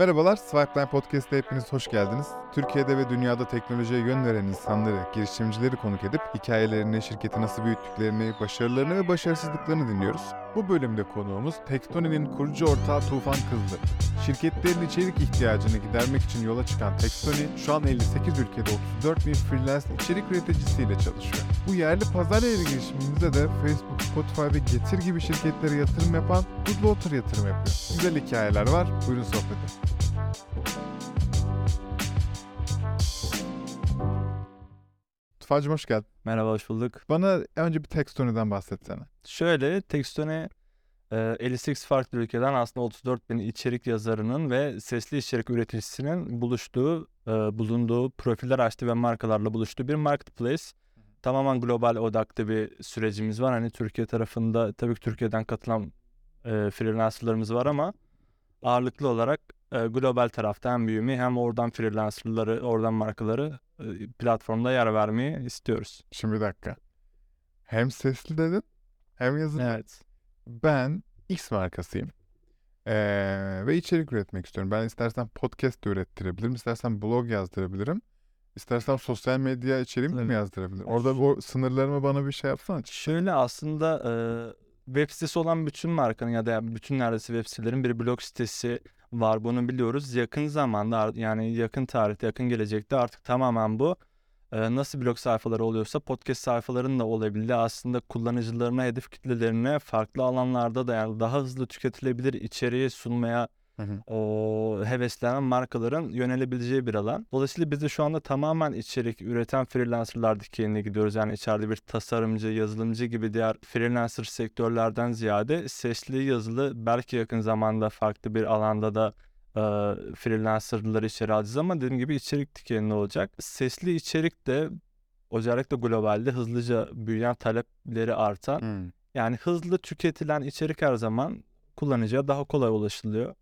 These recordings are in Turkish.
Merhabalar, Swipeline Podcast'te hepiniz hoş geldiniz. Türkiye'de ve dünyada teknolojiye yön veren insanları, girişimcileri konuk edip hikayelerini, şirketi nasıl büyüttüklerini, başarılarını ve başarısızlıklarını dinliyoruz. Bu bölümde konuğumuz Tekstoni'nin kurucu ortağı Tufan Kızlı. Şirketlerin içerik ihtiyacını gidermek için yola çıkan Tekstoni, şu an 58 ülkede 34 bin freelance içerik üreticisiyle çalışıyor. Bu yerli pazar yeri girişimimizde de Facebook, Spotify ve Getir gibi şirketlere yatırım yapan Goodwater yatırım yapıyor. Güzel hikayeler var, buyurun sohbete. Tufacım hoş geldin. Merhaba, hoş bulduk. Bana önce bir Tekstoni'den bahsetsene. Şöyle, Textone e, 58 farklı ülkeden aslında 34 bin içerik yazarının ve sesli içerik üreticisinin buluştuğu, e, bulunduğu profiller açtı ve markalarla buluştuğu bir marketplace. Tamamen global odaklı bir sürecimiz var. Hani Türkiye tarafında tabii ki Türkiye'den katılan e, freelancerlarımız var ama ağırlıklı olarak e, global tarafta hem büyümeyi hem oradan freelancerları, oradan markaları e, platformda yer vermeyi istiyoruz. Şimdi bir dakika. Hem sesli dedin hem yazılı. Evet. Ben X markasıyım. Ee, ve içerik üretmek istiyorum. Ben istersen podcast ürettirebilirim. istersen blog yazdırabilirim. İstersen sosyal medya içeriği mi Evet. yazdırabilirim? Orada o sınırlarımı bana bir şey yapsana. Şöyle aslında e, web sitesi olan bütün markanın ya da bütün neredeyse web sitelerin bir blog sitesi var. Bunu biliyoruz. Yakın zamanda yani yakın tarihte, yakın gelecekte artık tamamen bu e, nasıl blog sayfaları oluyorsa podcast sayfalarının da olabildiği aslında kullanıcılarına, hedef kitlelerine farklı alanlarda da yani daha hızlı tüketilebilir içeriği sunmaya Hı heveslenen markaların yönelebileceği bir alan. Dolayısıyla biz de şu anda tamamen içerik üreten freelancerlar dikeyine gidiyoruz. Yani içeride bir tasarımcı, yazılımcı gibi diğer freelancer sektörlerden ziyade sesli, yazılı belki yakın zamanda farklı bir alanda da e, freelancerları içeri alacağız ama dediğim gibi içerik dikeyinde olacak. Sesli içerik de özellikle globalde hızlıca büyüyen talepleri artan Hmm. yani hızlı tüketilen içerik her zaman kullanıcıya daha kolay ulaşılıyor.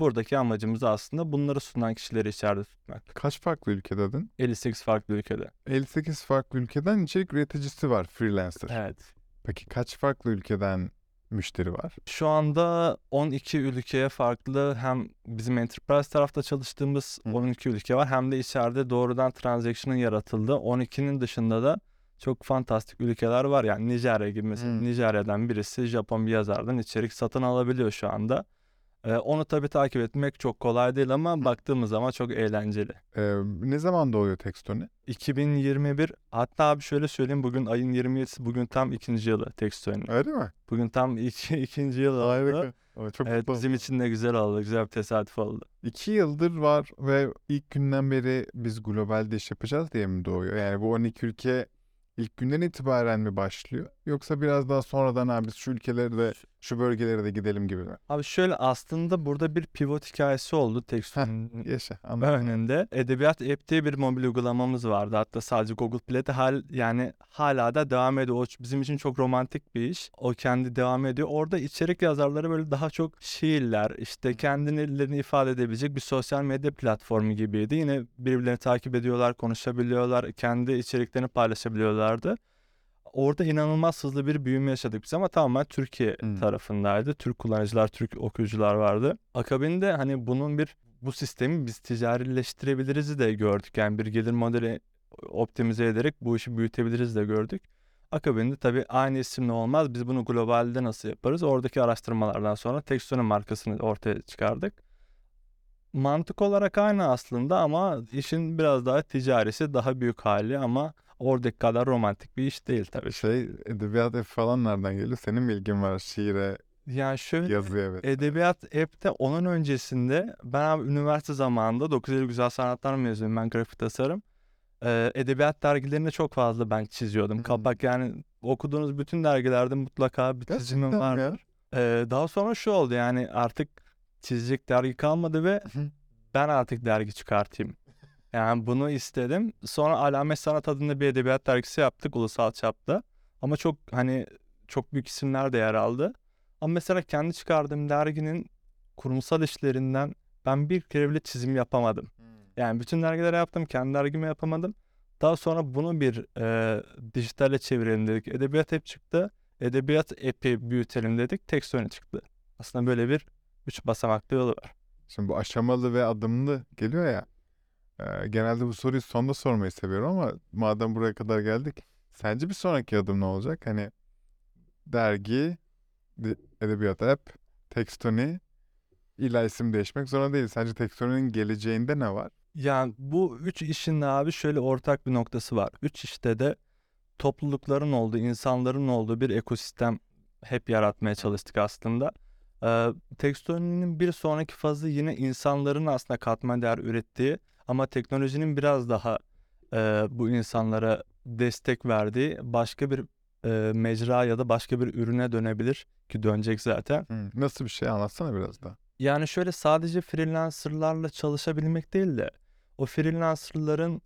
Buradaki amacımız aslında bunları sunan kişileri içeride tutmak. Kaç farklı ülke dedin? 58 farklı ülkede. 58 farklı ülkeden içerik üreticisi var freelancer. Evet. Peki kaç farklı ülkeden müşteri var? Şu anda 12 ülkeye farklı hem bizim enterprise tarafta çalıştığımız Hı. 12 ülke var hem de içeride doğrudan transaction'ın yaratıldığı 12'nin dışında da çok fantastik ülkeler var. Yani Nijerya gibi mesela Hı. Nijerya'dan birisi Japon bir yazardan içerik satın alabiliyor şu anda. Ee, onu tabii takip etmek çok kolay değil ama baktığımız zaman çok eğlenceli. Ee, ne zaman doğuyor Tekstoni? 2021 hatta abi şöyle söyleyeyim bugün ayın 27'si bugün tam ikinci yılı Textoy'un. Öyle mi? Bugün tam iki, ikinci yıl oldu. Harika. Çok Evet bizim için de güzel oldu. Güzel bir tesadüf oldu. İki yıldır var ve ilk günden beri biz globalde iş yapacağız diye mi doğuyor? Yani bu 12 ülke ilk günden itibaren mi başlıyor? Yoksa biraz daha sonradan abi şu ülkelere de şu bölgelere de gidelim gibi mi? Abi şöyle aslında burada bir pivot hikayesi oldu Yaşa anladım. önünde. Edebiyat App diye bir mobil uygulamamız vardı. Hatta sadece Google Play'de hal yani hala da devam ediyor. O bizim için çok romantik bir iş. O kendi devam ediyor. Orada içerik yazarları böyle daha çok şiirler, işte kendilerini ifade edebilecek bir sosyal medya platformu gibiydi. Yine birbirlerini takip ediyorlar, konuşabiliyorlar, kendi içeriklerini paylaşabiliyorlardı. Orada inanılmaz hızlı bir büyüme yaşadık biz ama tamamen Türkiye Hmm. tarafındaydı. Türk kullanıcılar, Türk okuyucular vardı. Akabinde hani bunun bir bu sistemi biz ticarileştirebiliriz de gördük. Yani bir gelir modeli optimize ederek bu işi büyütebiliriz de gördük. Akabinde tabii aynı isimle olmaz. Biz bunu globalde nasıl yaparız? Oradaki araştırmalardan sonra Textone markasını ortaya çıkardık. Mantık olarak aynı aslında ama işin biraz daha ticarisi, daha büyük hali ama oradaki kadar romantik bir iş değil tabii. Şey edebiyat ev falan nereden geliyor? Senin bilgin var şiire, Yani şöyle yazıya evet. Edebiyat app'te onun öncesinde ben abi üniversite zamanında 9 Eylül Güzel Sanatlar mezunuyum ben grafik tasarım. Ee, edebiyat dergilerinde çok fazla ben çiziyordum. Hmm. Kapak yani okuduğunuz bütün dergilerde mutlaka bir çizimim vardır. Ee, daha sonra şu oldu yani artık çizecek dergi kalmadı ve Hı. ben artık dergi çıkartayım. Yani bunu istedim. Sonra Alamet Sanat adında bir edebiyat dergisi yaptık ulusal çapta. Ama çok hani çok büyük isimler de yer aldı. Ama mesela kendi çıkardığım derginin kurumsal işlerinden ben bir kere bile çizim yapamadım. Yani bütün dergilere yaptım, kendi dergimi yapamadım. Daha sonra bunu bir e, dijitale çevirelim dedik. Edebiyat app çıktı. Edebiyat app'i büyütelim dedik. Tekstone çıktı. Aslında böyle bir üç basamaklı yolu var. Şimdi bu aşamalı ve adımlı geliyor ya. Genelde bu soruyu sonda sormayı seviyorum ama madem buraya kadar geldik. Sence bir sonraki adım ne olacak? Hani dergi, edebiyat app, Textoni, illa isim değişmek zorunda değil. Sence Textoni'nin geleceğinde ne var? Yani bu üç işin de abi şöyle ortak bir noktası var. Üç işte de toplulukların olduğu, insanların olduğu bir ekosistem hep yaratmaya çalıştık aslında. Ee, Textoni'nin bir sonraki fazı yine insanların aslında katma değer ürettiği ama teknolojinin biraz daha e, bu insanlara destek verdiği başka bir e, mecra ya da başka bir ürüne dönebilir ki dönecek zaten. Hı, Nasıl bir şey anlatsana biraz da. Yani şöyle sadece freelancerlarla çalışabilmek değil de o freelancerların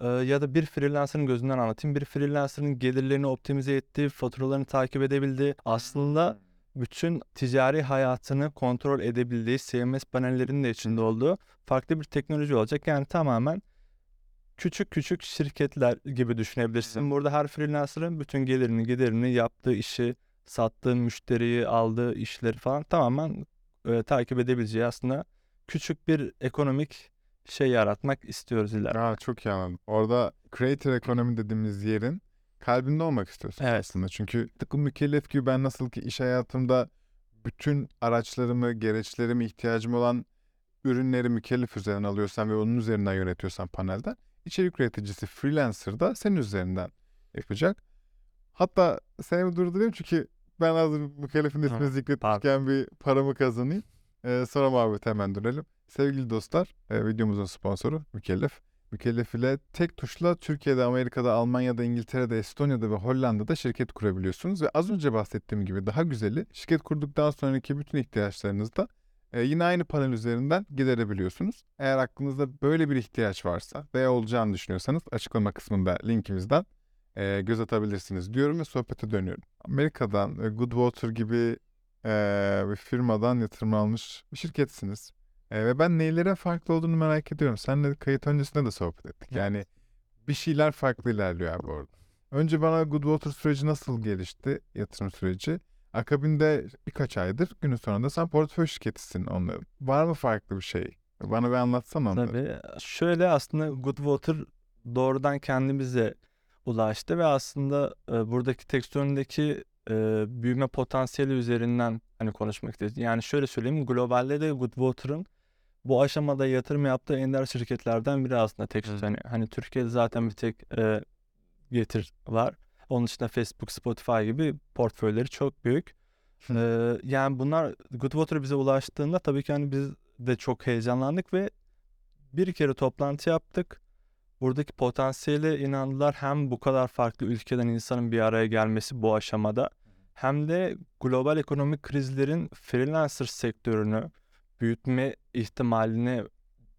e, ya da bir freelancerın gözünden anlatayım. Bir freelancerın gelirlerini optimize ettiği, faturalarını takip edebildiği, aslında bütün ticari hayatını kontrol edebildiği, CMS panellerinin de içinde olduğu farklı bir teknoloji olacak. Yani tamamen küçük küçük şirketler gibi düşünebilirsin. Burada her freelancer'ın bütün gelirini, giderini, yaptığı işi, sattığı müşteriyi, aldığı işleri falan tamamen e, takip edebileceği aslında küçük bir ekonomik şey yaratmak istiyoruz ileride. Aa, çok iyi anladım. Orada creator economy dediğimiz yerin kalbinde olmak istiyorsun Evet. aslında. Çünkü tıpkı mükellef gibi ben nasıl ki iş hayatımda bütün araçlarımı, gereçlerimi, ihtiyacım olan ürünleri mükellef üzerinden alıyorsam ve onun üzerinden yönetiyorsam panelden, içerik üreticisi freelancer da senin üzerinden yapacak. Hatta seni durdurayım çünkü ben hazır mükellefin ismini Hı, zikretmişken bir paramı kazanayım. Ee, sonra muhabbete hemen dönelim. Sevgili dostlar, e, videomuzun sponsoru Mükellef. Mükellef ile tek tuşla Türkiye'de, Amerika'da, Almanya'da, İngiltere'de, Estonya'da ve Hollanda'da şirket kurabiliyorsunuz. Ve az önce bahsettiğim gibi daha güzeli şirket kurduktan sonraki bütün ihtiyaçlarınızı da e, yine aynı panel üzerinden giderebiliyorsunuz. Eğer aklınızda böyle bir ihtiyaç varsa veya olacağını düşünüyorsanız açıklama kısmında linkimizden e, göz atabilirsiniz diyorum ve sohbete dönüyorum. Amerika'dan e, Goodwater gibi e, bir firmadan yatırım almış bir şirketsiniz. Ve ben neylere farklı olduğunu merak ediyorum. Seninle kayıt öncesinde de sohbet ettik. Evet. Yani bir şeyler farklı ilerliyor abi orada. Önce bana Goodwater süreci nasıl gelişti, yatırım süreci? Akabinde birkaç aydır günün sonunda sen portföy şirketisin onların. Var mı farklı bir şey? Bana bir anlatsana onları. Tabii. Şöyle aslında Goodwater doğrudan kendimize ulaştı ve aslında e, buradaki tekstüründeki e, büyüme potansiyeli üzerinden hani konuşmak istedim. Yani şöyle söyleyeyim globalde de Goodwater'ın bu aşamada yatırım yaptığı ender şirketlerden biri aslında Texas. Hı. Hani, hani Türkiye'de zaten bir tek e, Getir var. Onun dışında Facebook, Spotify gibi portföyleri çok büyük. Ee, yani bunlar Goodwater bize ulaştığında tabii ki hani biz de çok heyecanlandık ve bir kere toplantı yaptık. Buradaki potansiyele inandılar. Hem bu kadar farklı ülkeden insanın bir araya gelmesi bu aşamada hem de global ekonomik krizlerin freelancer sektörünü büyütme ihtimalini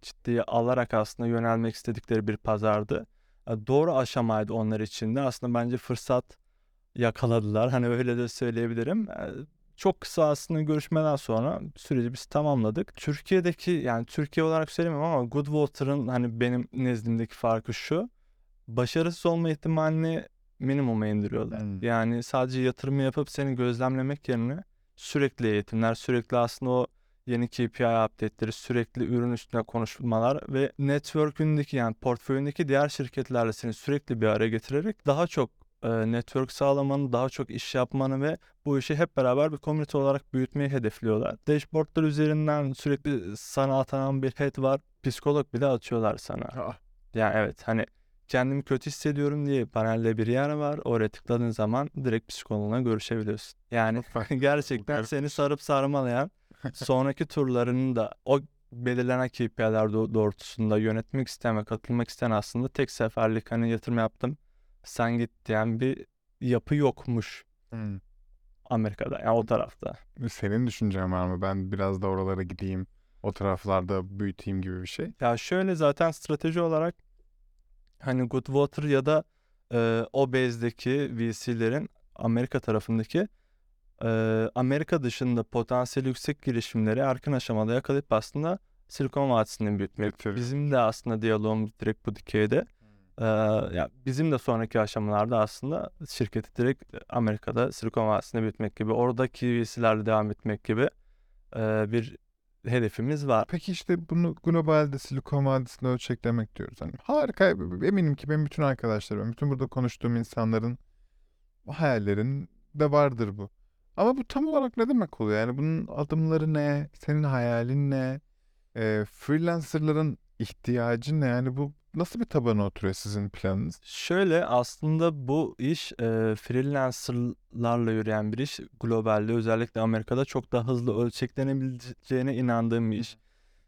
ciddiye alarak aslında yönelmek istedikleri bir pazardı. E, Doğru aşamaydı onlar için de. Aslında bence fırsat yakaladılar. Hani öyle de söyleyebilirim. E, Çok kısa aslında görüşmeden sonra süreci biz tamamladık. Türkiye'deki yani Türkiye olarak söylemiyorum ama Goodwater'ın hani benim nezdimdeki farkı şu. Başarısız olma ihtimalini minimuma indiriyorlar. Hmm. Yani sadece yatırımı yapıp seni gözlemlemek yerine sürekli eğitimler, sürekli aslında o yeni KPI update'leri, sürekli ürün üstüne konuşmalar ve network'ündeki yani portföyündeki diğer şirketlerle seni sürekli bir araya getirerek daha çok e, network sağlamanı, daha çok iş yapmanı ve bu işi hep beraber bir komünite olarak büyütmeyi hedefliyorlar. Dashboardlar üzerinden sürekli sana atanan bir head var. Psikolog bile atıyorlar sana. Ah, Yani evet hani kendimi kötü hissediyorum diye panelde bir yer var. Oraya tıkladığın zaman direkt psikoloğuna görüşebiliyorsun. Yani gerçekten seni sarıp sarmalayan sonraki turlarını da o belirlenen KPI'ler doğ- doğrultusunda yönetmek isteyen ve katılmak isteyen aslında tek seferlik hani yatırım yaptım sen git diyen bir yapı yokmuş hmm. Amerika'da yani o tarafta. Senin düşüncen var mı? Ben biraz da oralara gideyim, o taraflarda büyüteyim gibi bir şey. Ya şöyle zaten strateji olarak hani Goodwater ya da e, o base'deki VC'lerin Amerika tarafındaki Amerika dışında potansiyeli yüksek girişimleri erken aşamada yakalayıp aslında Silikon Vadisi'nin büyütmek. Getiriyor. Bizim de aslında diyalogumuz direkt bu dikeyde. E, ya bizim de sonraki aşamalarda aslında şirketi direkt Amerika'da Silikon Vadisi'nde büyütmek gibi, oradaki VC'lerle devam etmek gibi e, bir hedefimiz var. Peki işte bunu globalde Silikon Vadisi'nde ölçeklemek diyoruz. Hani harika. Eminim ki benim bütün arkadaşlarım, bütün burada konuştuğum insanların hayallerin de vardır bu. Ama bu tam olarak ne demek oluyor? Yani bunun adımları ne? Senin hayalin ne? Eee, freelancer'ların ihtiyacı ne? Yani bu nasıl bir tabana oturuyor sizin planınız? Şöyle aslında bu iş e, freelancerlarla yürüyen bir iş. Globalde özellikle Amerika'da çok daha hızlı ölçeklenebileceğine inandığım bir iş.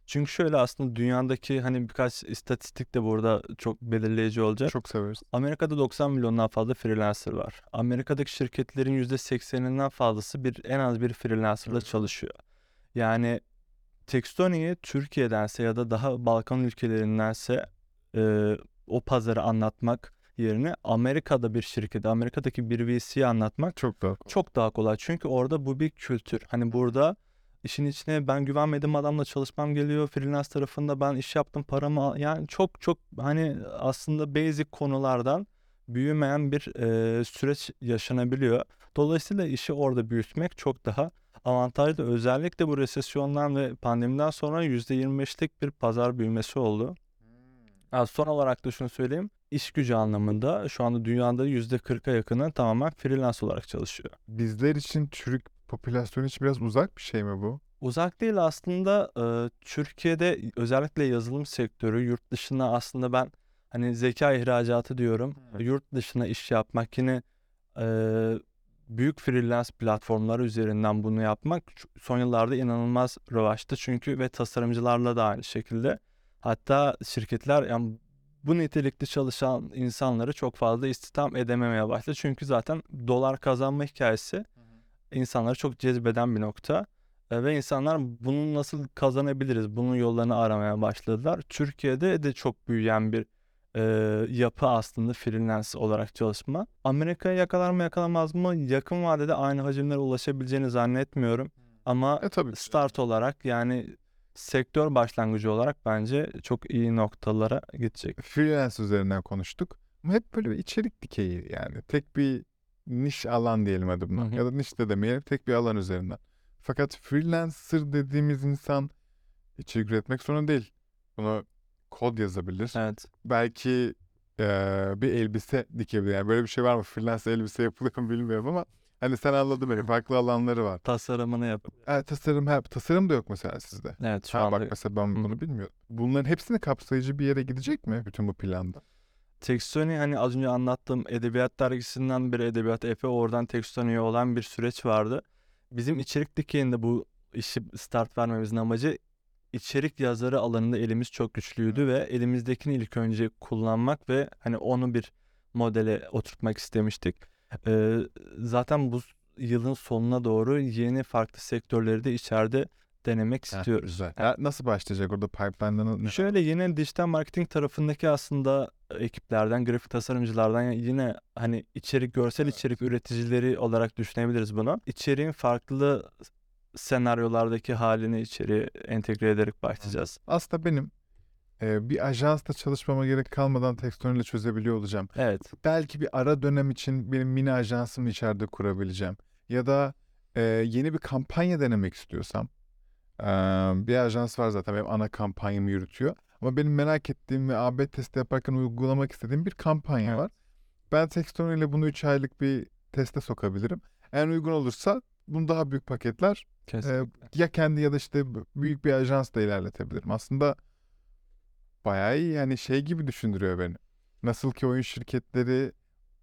Çünkü şöyle aslında dünyadaki hani birkaç istatistik de burada çok belirleyici olacak. Çok severiz. Amerika'da 90 milyondan fazla freelancer var. Amerika'daki şirketlerin %80'inden fazlası bir en az bir freelancerla Evet. çalışıyor. Yani Textoni'yi Türkiye'dense ya da daha Balkan ülkelerindense e, o pazarı anlatmak yerine Amerika'da bir şirketi, Amerika'daki bir VC'yi anlatmak Çok daha çok daha kolay. Çünkü orada bu bir kültür. Hani burada işin içine ben güvenmediğim adamla çalışmam geliyor. Freelance tarafında ben iş yaptım paramı al- yani çok çok hani aslında basic konulardan büyümeyen bir e, süreç yaşanabiliyor. Dolayısıyla işi orada büyütmek çok daha avantajlı. Özellikle bu resesyondan ve pandemiden sonra %25'lik bir pazar büyümesi oldu. Ha, son olarak da şunu söyleyeyim. İş gücü anlamında şu anda dünyada %40'a yakını tamamen freelance olarak çalışıyor. Bizler için Türk popülasyonu için biraz uzak bir şey mi bu? Uzak değil aslında e, Türkiye'de özellikle yazılım sektörü yurt dışına aslında ben hani zeka ihracatı diyorum. Hı. Yurt dışına iş yapmak yine e, büyük freelance platformları üzerinden bunu yapmak son yıllarda inanılmaz revaçta çünkü ve tasarımcılarla da aynı şekilde. Hatta şirketler yani bu nitelikli çalışan insanları çok fazla istihdam edememeye başladı. Çünkü zaten dolar kazanma hikayesi insanları çok cezbeden bir nokta. E, Ve insanlar bunu nasıl kazanabiliriz? Bunun yollarını aramaya başladılar. Türkiye'de de çok büyüyen bir e, yapı aslında freelance olarak çalışma. Amerika'ya yakalar mı yakalamaz mı? Yakın vadede aynı hacimlere ulaşabileceğini zannetmiyorum. Ama E tabii. ki. start olarak yani sektör başlangıcı olarak bence çok iyi noktalara gidecek. Freelance üzerinden konuştuk. Ama hep böyle bir içerik dikeyi yani. Tek bir niş alan diyelim hadi buna. Hı hı. Ya da niş de demeyelim tek bir alan üzerinden. Fakat freelancer dediğimiz insan içerik üretmek zorunda değil. Bunu kod yazabilir. Evet. Belki eee, bir elbise dikebilir. Yani böyle bir şey var mı? Freelance elbise yapılıyor mu bilmiyorum ama hani sen anladın beni. Farklı alanları var. Tasarımını yap. Evet, tasarım hep tasarım da yok mesela sizde. Evet şu Ha anda bak mesela ben Hı. bunu bilmiyordum. Bunların hepsini kapsayıcı bir yere gidecek mi bütün bu planda? Textoni hani az önce anlattığım edebiyat dergisinden bir edebiyat Efe oradan Textoni'ye olan bir süreç vardı. Bizim içerik dikeyinde bu işi start vermemizin amacı içerik yazarı alanında elimiz çok güçlüydü ve elimizdekini ilk önce kullanmak ve hani onu bir modele oturtmak istemiştik. Ee, zaten bu yılın sonuna doğru yeni farklı sektörleri de içeride denemek istiyoruz. Güzel. Ya nasıl başlayacak orada pipeline'da ne? Şöyle yine dijital marketing tarafındaki aslında ekiplerden, grafik tasarımcılardan yine hani içerik, görsel içerik üreticileri olarak düşünebiliriz bunu. İçeriğin farklı senaryolardaki halini içeriye entegre ederek başlayacağız. Aslında benim e, bir ajansta çalışmama gerek kalmadan ile çözebiliyor olacağım. Evet. Belki bir ara dönem için benim mini ajansımı içeride kurabileceğim. Ya da e, yeni bir kampanya denemek istiyorsam. Bir ajans var zaten benim ana kampanyamı yürütüyor. Ama benim merak ettiğim ve AB testi yaparken uygulamak istediğim bir kampanya var. Ben Texton ile bunu 3 aylık bir teste sokabilirim. En uygun olursa bunu daha büyük paketler Kesinlikle. ya kendi ya da işte büyük bir ajansla ilerletebilirim. Aslında bayağı iyi yani şey gibi düşündürüyor beni. Nasıl ki oyun şirketleri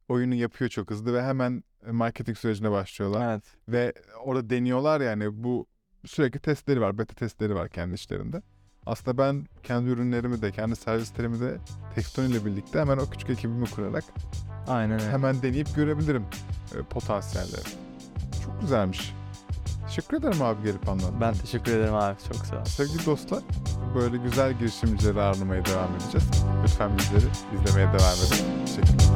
oyunu yapıyor çok hızlı ve hemen marketing sürecine başlıyorlar. Evet. Ve orada deniyorlar yani bu sürekli testleri var, beta testleri var kendi işlerinde. Aslında ben kendi ürünlerimi de, kendi servislerimi de Texton ile birlikte hemen o küçük ekibimi kurarak Aynen öyle. hemen deneyip görebilirim e, potansiyelleri. Çok güzelmiş. Teşekkür ederim abi gelip anlattığın Ben teşekkür ederim abi. Çok sağ ol. Sevgili dostlar, böyle güzel girişimcileri ağırlamaya devam edeceğiz. Lütfen bizleri izlemeye devam edin. Teşekkürler.